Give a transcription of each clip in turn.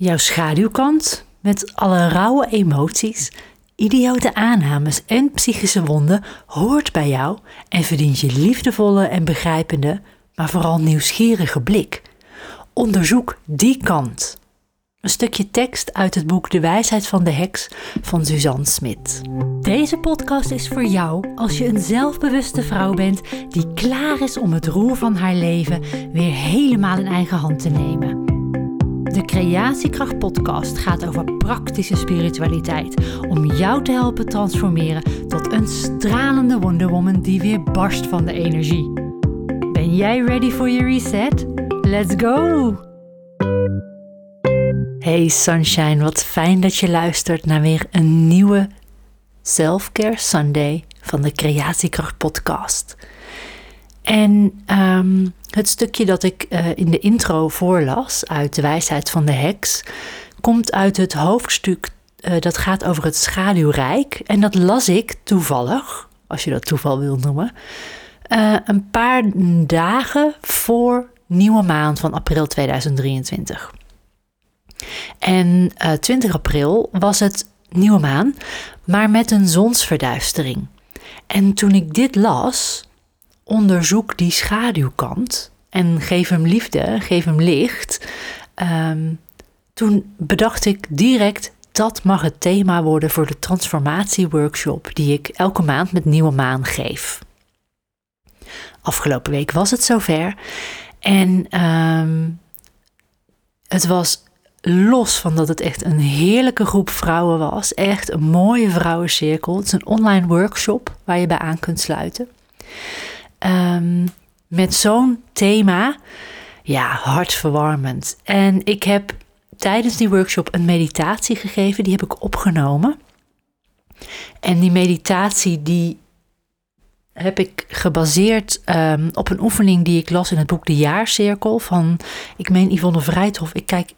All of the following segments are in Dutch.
Jouw schaduwkant met alle rauwe emoties, idiote aannames en psychische wonden hoort bij jou en verdient je liefdevolle en begrijpende, maar vooral nieuwsgierige blik. Onderzoek die kant. Een stukje tekst uit het boek De wijsheid van de heks van Suzanne Smit. Deze podcast is voor jou als je een zelfbewuste vrouw bent die klaar is om het roer van haar leven weer helemaal in eigen hand te nemen. De Creatiekracht Podcast gaat over praktische spiritualiteit om jou te helpen transformeren tot een stralende Wonder Woman die weer barst van de energie. Ben jij ready for your reset? Let's go! Hey Sunshine, wat fijn dat je luistert naar weer een nieuwe Selfcare Sunday van de Creatiekracht Podcast. En ehm, het stukje dat ik uh, in de intro voorlas uit De Wijsheid van de Heks komt uit het hoofdstuk uh, dat gaat over het schaduwrijk. En dat las ik toevallig, als je dat toeval wil noemen, uh, een paar dagen voor nieuwe maand van april 2023. En 20 april was het nieuwe maan, maar met een zonsverduistering. En toen ik dit las, onderzoek die schaduwkant en geef hem liefde, geef hem licht. Um, toen bedacht ik direct dat mag het thema worden voor de transformatieworkshop die ik elke maand met nieuwe maan geef. Afgelopen week was het zover en um, het was los van dat het echt een heerlijke groep vrouwen was, echt een mooie vrouwencirkel. Het is een online workshop waar je bij aan kunt sluiten. Um, met zo'n thema, ja, hartverwarmend. En ik heb tijdens die workshop een meditatie gegeven, die heb ik opgenomen. En die meditatie die heb ik gebaseerd um, op een oefening die ik las in het boek De Jaarcirkel van, ik meen Yvonne Vrijthof. Ik kijk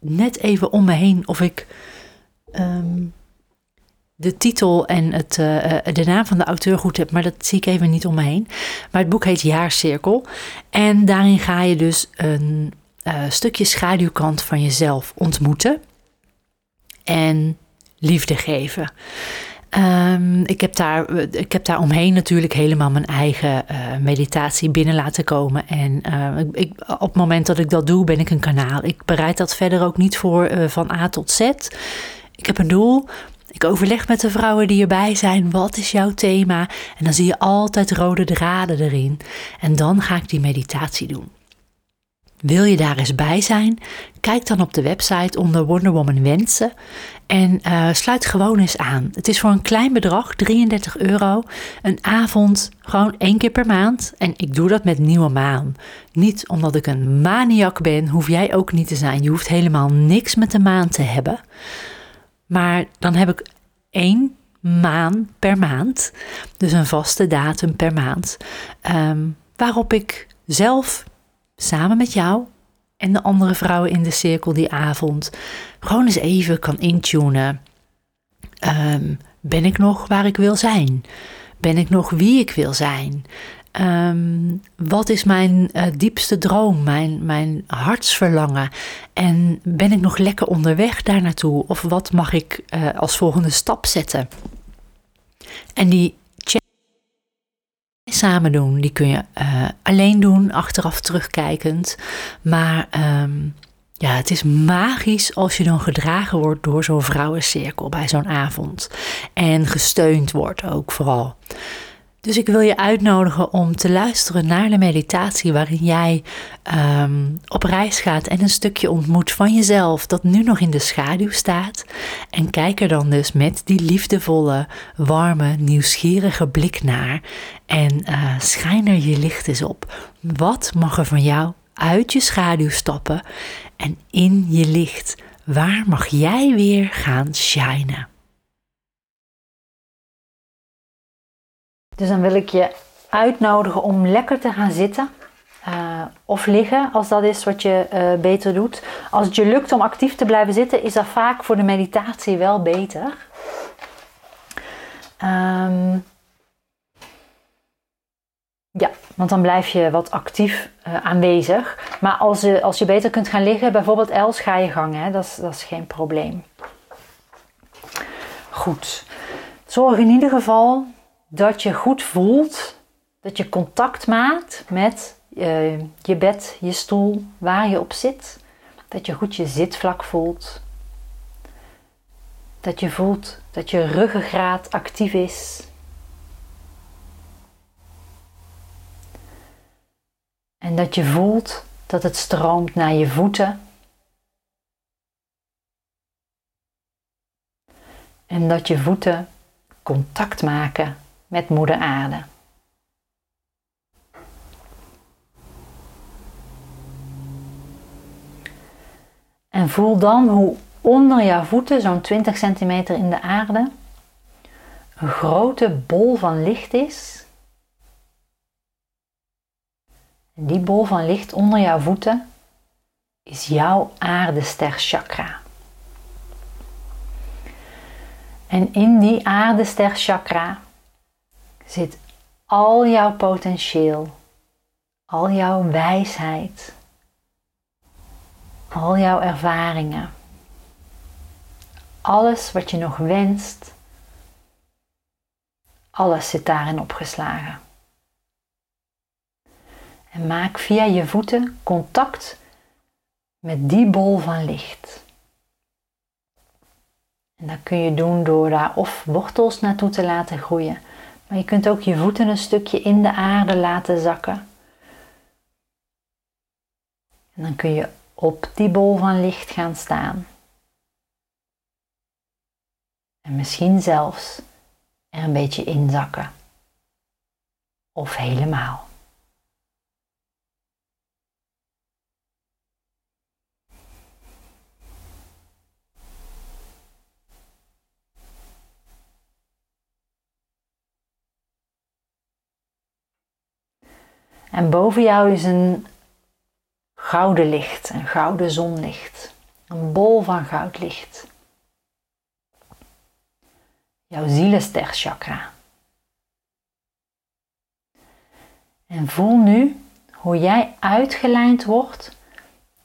net even om me heen of ik um, de titel en het, uh, de naam van de auteur goed heb, maar dat zie ik even niet om me heen. Maar het boek heet Jaarcirkel. En daarin ga je dus een uh, stukje schaduwkant van jezelf ontmoeten en liefde geven. Um, ik, heb daar, ik heb daar omheen natuurlijk helemaal mijn eigen meditatie binnen laten komen. En ik, op het moment dat ik dat doe, ben ik een kanaal. Ik bereid dat verder ook niet voor van A tot Z. Ik heb een doel, ik overleg met de vrouwen die erbij zijn, wat is jouw thema? En dan zie je altijd rode draden erin. En dan ga ik die meditatie doen. Wil je daar eens bij zijn? Kijk dan op de website onder Wonder Woman Wensen en uh, sluit gewoon eens aan. Het is voor een klein bedrag, 33 euro, een avond, gewoon één keer per maand. En ik doe dat met nieuwe maan. Niet omdat ik een maniak ben, hoef jij ook niet te zijn. Je hoeft helemaal niks met de maan te hebben. Maar dan heb ik één maan per maand, dus een vaste datum per maand, um, waarop ik zelf samen met jou en de andere vrouwen in de cirkel die avond gewoon eens even kan intunen. Um, ben ik nog waar ik wil zijn? Ben ik nog wie ik wil zijn? Um, wat is mijn uh, diepste droom, mijn, mijn hartsverlangen? En ben ik nog lekker onderweg daar naartoe? Of wat mag ik uh, als volgende stap zetten? En die samen doen, die kun je uh, alleen doen, achteraf terugkijkend. Maar um, ja, het is magisch als je dan gedragen wordt door zo'n vrouwencirkel bij zo'n avond. En gesteund wordt ook vooral. Dus ik wil je uitnodigen om te luisteren naar de meditatie waarin jij um, op reis gaat en een stukje ontmoet van jezelf dat nu nog in de schaduw staat. En kijk er dan dus met die liefdevolle, warme, nieuwsgierige blik naar en uh, schijn er je licht eens op. Wat mag er van jou uit je schaduw stappen en in je licht? Waar mag jij weer gaan shinen? Dus dan wil ik je uitnodigen om lekker te gaan zitten. Uh, of liggen, als dat is wat je uh, beter doet. Als het je lukt om actief te blijven zitten, is dat vaak voor de meditatie wel beter. Um, Ja, want dan blijf je wat actief uh, aanwezig. Maar als, je, als je beter kunt gaan liggen, bijvoorbeeld els, ga je gang. Hè? Dat, is, dat is geen probleem. Goed. Zorg in ieder geval dat je goed voelt, dat je contact maakt met uh, je bed, je stoel, waar je op zit. Dat je goed je zitvlak voelt. Dat je voelt dat je ruggengraat actief is. En dat je voelt dat het stroomt naar je voeten. En dat je voeten contact maken met Moeder Aarde. En voel dan hoe onder jouw voeten, zo'n 20 centimeter in de aarde, een grote bol van licht is. Die bol van licht onder jouw voeten is jouw aardester chakra. En in die aardester chakra zit al jouw potentieel, al jouw wijsheid, al jouw ervaringen, alles wat je nog wenst, alles zit daarin opgeslagen. En maak via je voeten contact met die bol van licht. En dat kun je doen door daar of wortels naartoe te laten groeien, maar je kunt ook je voeten een stukje in de aarde laten zakken. En dan kun je op die bol van licht gaan staan. En misschien zelfs er een beetje inzakken. Of helemaal. En boven jou is een gouden licht, een gouden zonlicht, een bol van goudlicht. Jouw chakra. En voel nu hoe jij uitgelijnd wordt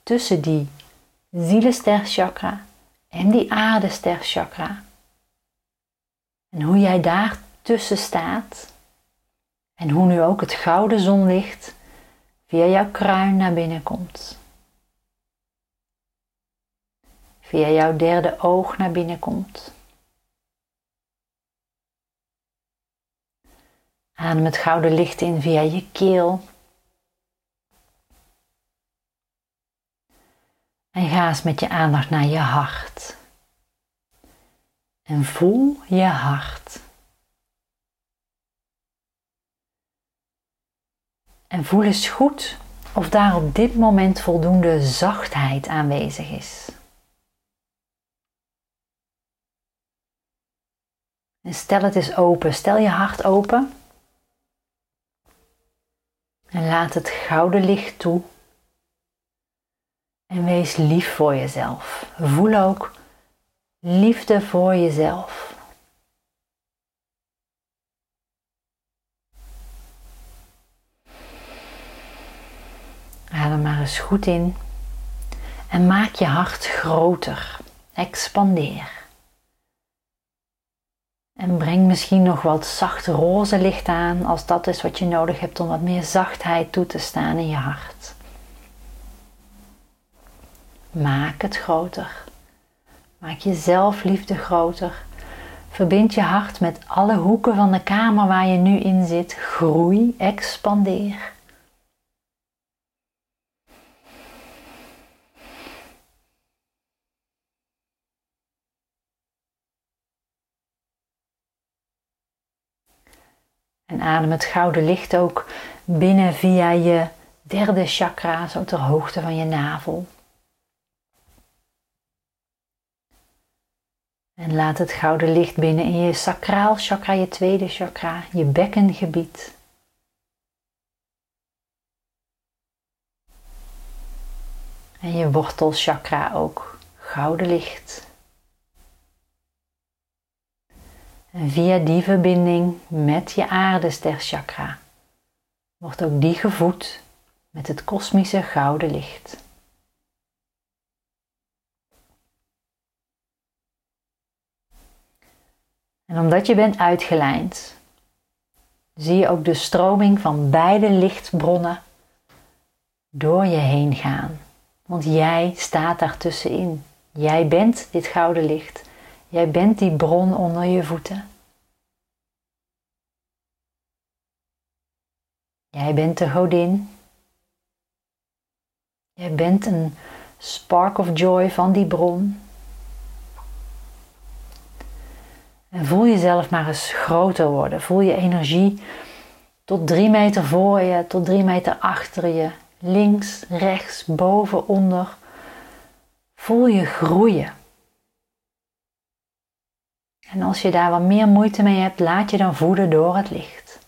tussen die chakra en die chakra. En hoe jij daar tussen staat en hoe nu ook het gouden zonlicht via jouw kruin naar binnen komt. Via jouw derde oog naar binnen komt. Adem het gouden licht in via je keel. En ga eens met je aandacht naar je hart. En voel je hart. En voel eens goed of daar op dit moment voldoende zachtheid aanwezig is. En stel het eens open. Stel je hart open. En laat het gouden licht toe. En wees lief voor jezelf. Voel ook liefde voor jezelf. Adem maar eens goed in. En maak je hart groter. Expandeer. En breng misschien nog wat zacht roze licht aan als dat is wat je nodig hebt om wat meer zachtheid toe te staan in je hart. Maak het groter. Maak je zelfliefde groter. Verbind je hart met alle hoeken van de kamer waar je nu in zit. Groei, expandeer. En adem het gouden licht ook binnen via je derde chakra, zo ter hoogte van je navel. En laat het gouden licht binnen in je sacraal chakra, je tweede chakra, je bekkengebied. En je wortelchakra ook, gouden licht. Via die verbinding met je chakra wordt ook die gevoed met het kosmische gouden licht. En omdat je bent uitgelijnd, zie je ook de stroming van beide lichtbronnen door je heen gaan. Want jij staat daar tussenin. Jij bent dit gouden licht. Jij bent die bron onder je voeten. Jij bent de godin. Jij bent een spark of joy van die bron. En voel jezelf maar eens groter worden. Voel je energie tot drie meter voor je, tot drie meter achter je. Links, rechts, boven, onder. Voel je groeien. En als je daar wat meer moeite mee hebt, laat je dan voeden door het licht.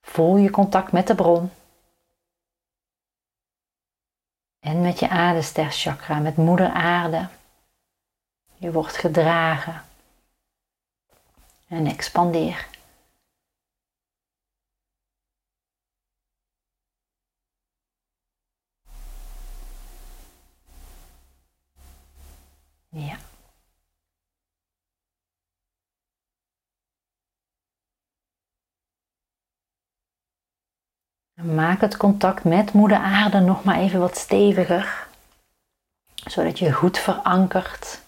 Voel je contact met de bron. En met je aardesterchakra, met moeder aarde. Je wordt gedragen. En expandeer. Ja. Maak het contact met moeder aarde nog maar even wat steviger, zodat je goed verankert.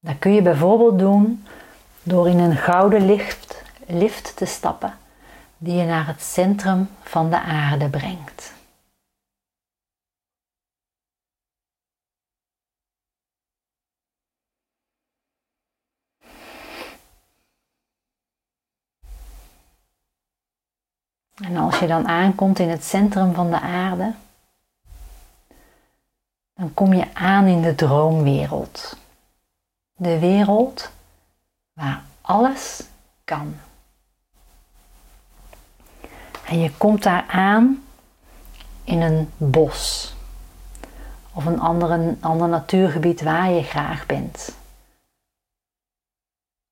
Dat kun je bijvoorbeeld doen door in een gouden lift, lift te stappen die je naar het centrum van de aarde brengt. En als je dan aankomt in het centrum van de aarde, dan kom je aan in de droomwereld. De wereld waar alles kan. En je komt daar aan in een bos of een ander, ander natuurgebied waar je graag bent.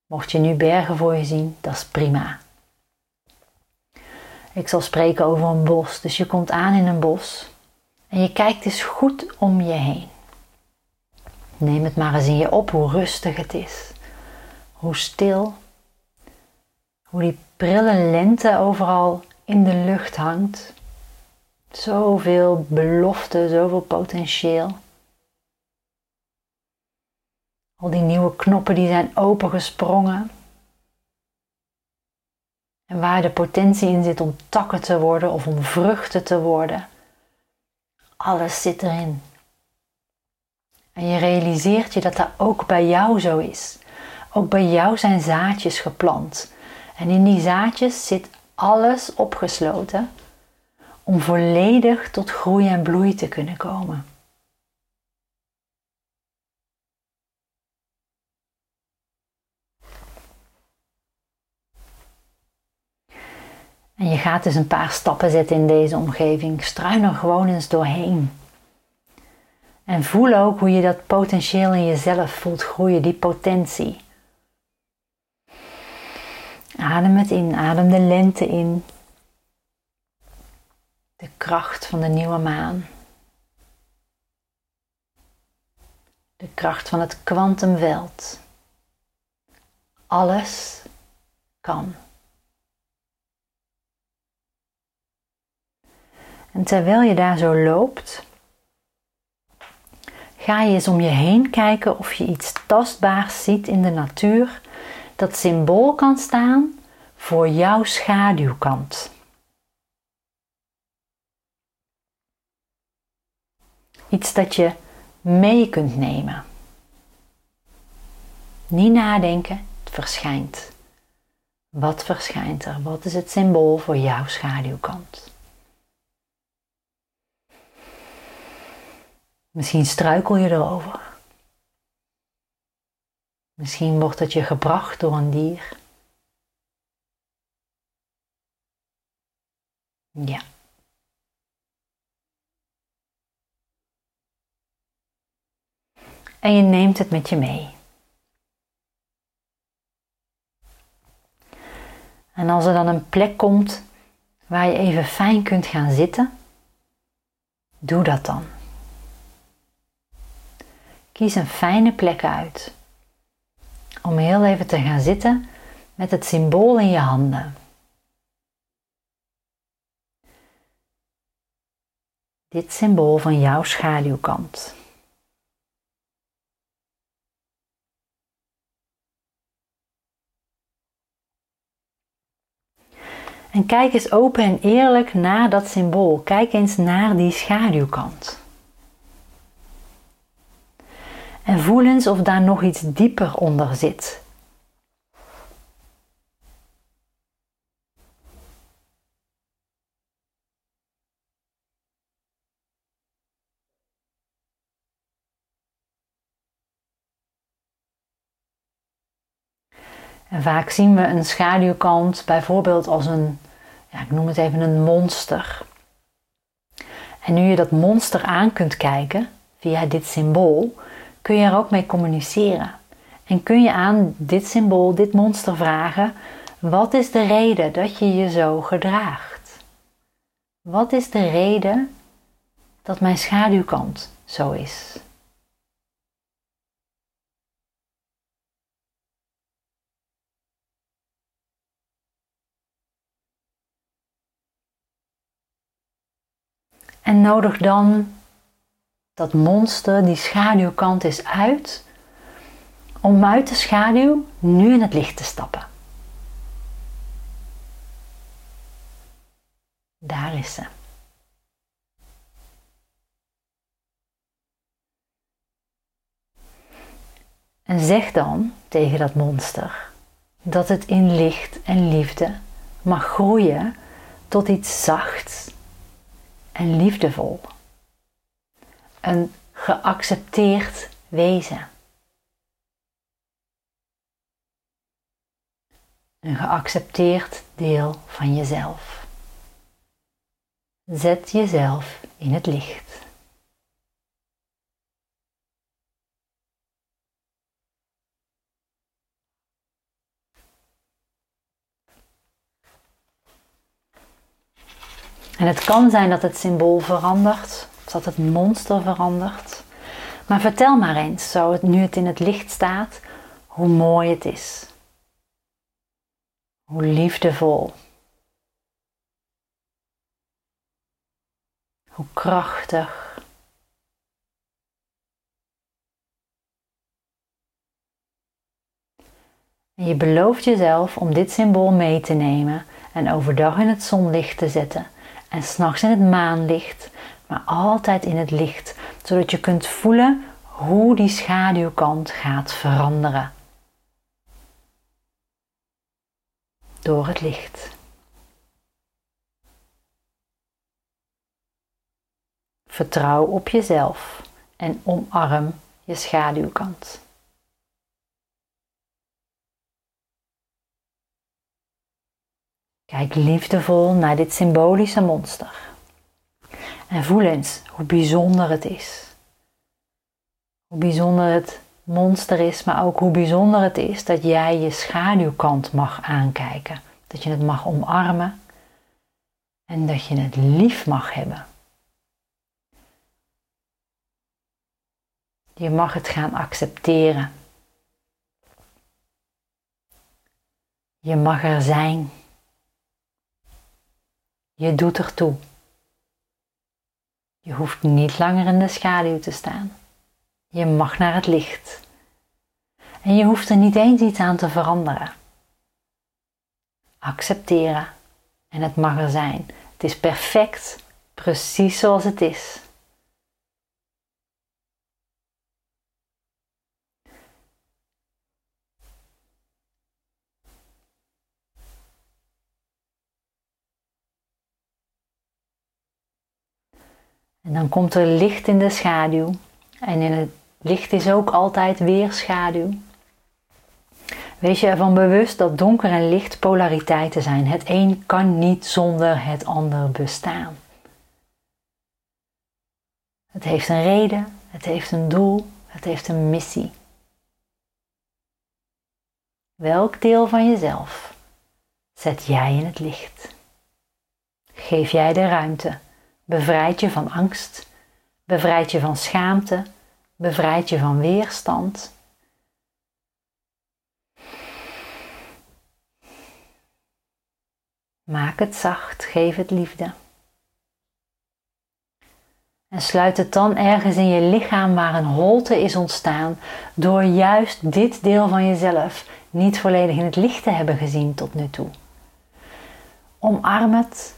Mocht je nu bergen voor je zien, dat is prima. Ik zal spreken over een bos. Dus je komt aan in een bos en je kijkt eens goed om je heen. Neem het maar eens in je op hoe rustig het is. Hoe stil. Hoe die prille lente overal in de lucht hangt. Zoveel belofte, zoveel potentieel. Al die nieuwe knoppen die zijn opengesprongen. En waar de potentie in zit om takken te worden of om vruchten te worden. Alles zit erin. En je realiseert je dat dat ook bij jou zo is. Ook bij jou zijn zaadjes geplant. En in die zaadjes zit alles opgesloten om volledig tot groei en bloei te kunnen komen. En je gaat dus een paar stappen zetten in deze omgeving. Struin er gewoon eens doorheen. En voel ook hoe je dat potentieel in jezelf voelt groeien, die potentie. Adem het in, adem de lente in. De kracht van de nieuwe maan. De kracht van het kwantumveld. Alles kan. En terwijl je daar zo loopt, ga je eens om je heen kijken of je iets tastbaars ziet in de natuur dat symbool kan staan voor jouw schaduwkant. Iets dat je mee kunt nemen. Niet nadenken, het verschijnt. Wat verschijnt er? Wat is het symbool voor jouw schaduwkant? Misschien struikel je erover. Misschien wordt het je gebracht door een dier. Ja. En je neemt het met je mee. En als er dan een plek komt waar je even fijn kunt gaan zitten, doe dat dan. Kies een fijne plek uit om heel even te gaan zitten met het symbool in je handen. Dit symbool van jouw schaduwkant. En kijk eens open en eerlijk naar dat symbool. Kijk eens naar die schaduwkant. En voel eens of daar nog iets dieper onder zit. En vaak zien we een schaduwkant bijvoorbeeld als een, ja, ik noem het even een monster. En nu je dat monster aan kunt kijken via dit symbool, kun je er ook mee communiceren. En kun je aan dit symbool, dit monster vragen: wat is de reden dat je je zo gedraagt? Wat is de reden dat mijn schaduwkant zo is? En nodig dan dat monster, die schaduwkant is uit, om uit de schaduw nu in het licht te stappen. Daar is ze. En zeg dan tegen dat monster dat het in licht en liefde mag groeien tot iets zachts en liefdevol. Een geaccepteerd wezen. Een geaccepteerd deel van jezelf. Zet jezelf in het licht. En het kan zijn dat het symbool verandert, dat het monster verandert. Maar vertel maar eens, zo het, nu het in het licht staat, hoe mooi het is. Hoe liefdevol. Hoe krachtig. En je belooft jezelf om dit symbool mee te nemen en overdag in het zonlicht te zetten en s'nachts in het maanlicht, maar altijd in het licht, zodat je kunt voelen hoe die schaduwkant gaat veranderen. Door het licht. Vertrouw op jezelf en omarm je schaduwkant. Kijk liefdevol naar dit symbolische monster. En voel eens hoe bijzonder het is. Hoe bijzonder het monster is, maar ook hoe bijzonder het is dat jij je schaduwkant mag aankijken. Dat je het mag omarmen en dat je het lief mag hebben. Je mag het gaan accepteren. Je mag er zijn. Je doet ertoe. Je hoeft niet langer in de schaduw te staan. Je mag naar het licht. En je hoeft er niet eens iets aan te veranderen. Accepteren en het mag er zijn. Het is perfect, precies zoals het is. En dan komt er licht in de schaduw. En in het licht is ook altijd weer schaduw. Wees je ervan bewust dat donker en licht polariteiten zijn. Het een kan niet zonder het ander bestaan. Het heeft een reden, het heeft een doel, het heeft een missie. Welk deel van jezelf zet jij in het licht? geef jij de ruimte, bevrijd je van angst, bevrijd je van schaamte, bevrijd je van weerstand. Maak het zacht, geef het liefde. En sluit het dan ergens in je lichaam waar een holte is ontstaan door juist dit deel van jezelf niet volledig in het licht te hebben gezien tot nu toe. Omarm het,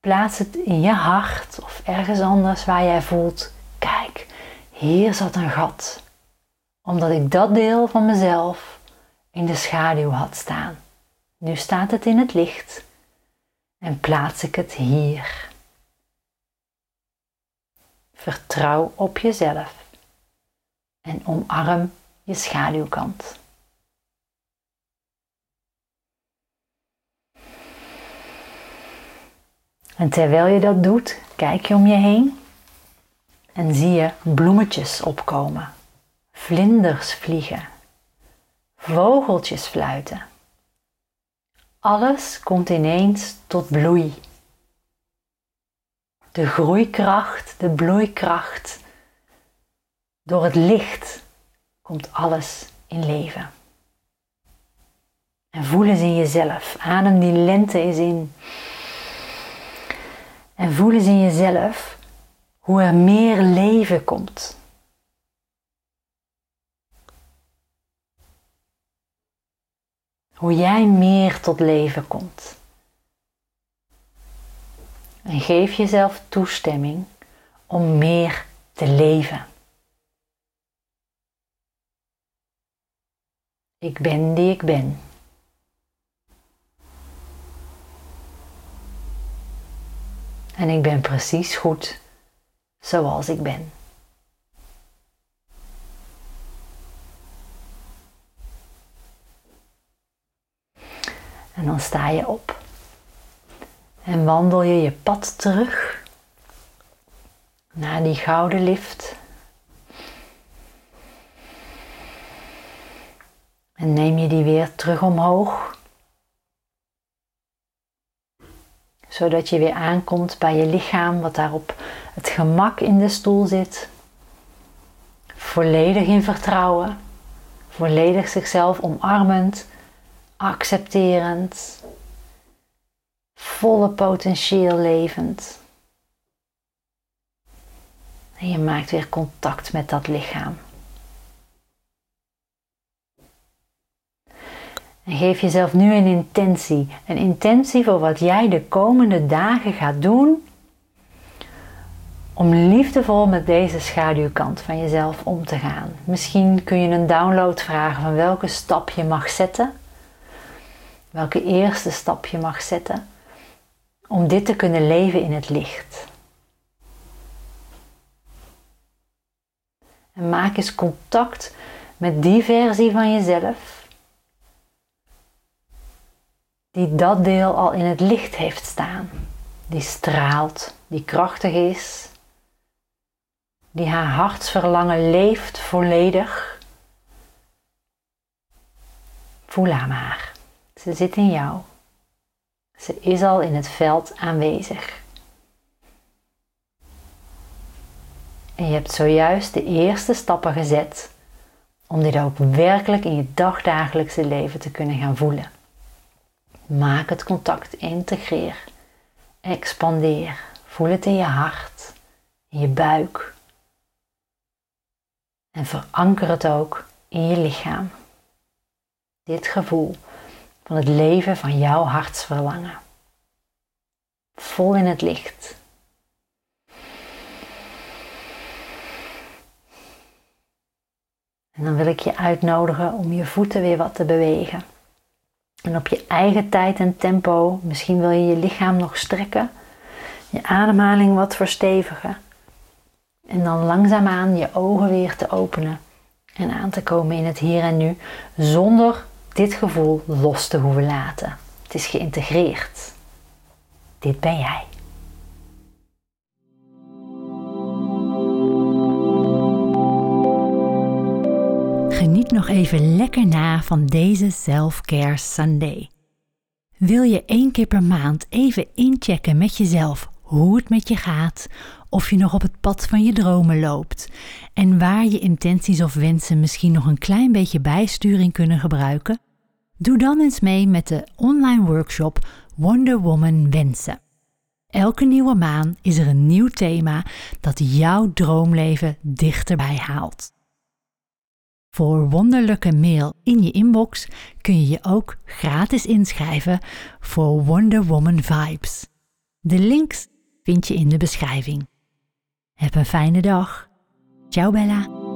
plaats het in je hart of ergens anders waar jij voelt, kijk, hier zat een gat. Omdat ik dat deel van mezelf in de schaduw had staan. Nu staat het in het licht en plaats ik het hier. Vertrouw op jezelf en omarm je schaduwkant. En terwijl je dat doet, kijk je om je heen en zie je bloemetjes opkomen, vlinders vliegen, vogeltjes fluiten. Alles komt ineens tot bloei de groeikracht, de bloeikracht. Door het licht komt alles in leven. En voel eens in jezelf. Adem die lente eens in. En voel eens in jezelf hoe er meer leven komt. Hoe jij meer tot leven komt. En geef jezelf toestemming om meer te leven. Ik ben die ik ben. En ik ben precies goed zoals ik ben. En dan sta je op. En wandel je je pad terug naar die gouden lift. En neem je die weer terug omhoog. Zodat je weer aankomt bij je lichaam, wat daar op het gemak in de stoel zit. Volledig in vertrouwen. Volledig zichzelf omarmend, accepterend volle potentieel levend. En je maakt weer contact met dat lichaam. En geef jezelf nu een intentie. Een intentie voor wat jij de komende dagen gaat doen om liefdevol met deze schaduwkant van jezelf om te gaan. Misschien kun je een download vragen van welke stap je mag zetten. Welke eerste stap je mag zetten om dit te kunnen leven in het licht. En maak eens contact met die versie van jezelf die dat deel al in het licht heeft staan. Die straalt, die krachtig is, die haar hartsverlangen leeft volledig. Voel haar maar. Ze zit in jou. Ze is al in het veld aanwezig. En je hebt zojuist de eerste stappen gezet om dit ook werkelijk in je dagdagelijkse leven te kunnen gaan voelen. Maak het contact, integreer, expandeer. Voel het in je hart, in je buik. En veranker het ook in je lichaam. Dit gevoel van het leven van jouw hartsverlangen. Vol in het licht. En dan wil ik je uitnodigen om je voeten weer wat te bewegen. En op je eigen tijd en tempo, misschien wil je je lichaam nog strekken, je ademhaling wat verstevigen. En dan langzaamaan je ogen weer te openen en aan te komen in het hier en nu, zonder dit gevoel los te hoeven laten. Het is geïntegreerd. Dit ben jij. Nog even lekker na van deze Self Care Sunday. Wil je één keer per maand even inchecken met jezelf hoe het met je gaat, of je nog op het pad van je dromen loopt en waar je intenties of wensen misschien nog een klein beetje bijsturing kunnen gebruiken? Doe dan eens mee met de online workshop Wonder Woman Wensen. Elke nieuwe maan is er een nieuw thema dat jouw droomleven dichterbij haalt. Voor wonderlijke mail in je inbox kun je je ook gratis inschrijven voor Wonder Woman Vibes. De links vind je in de beschrijving. Heb een fijne dag. Ciao Bella.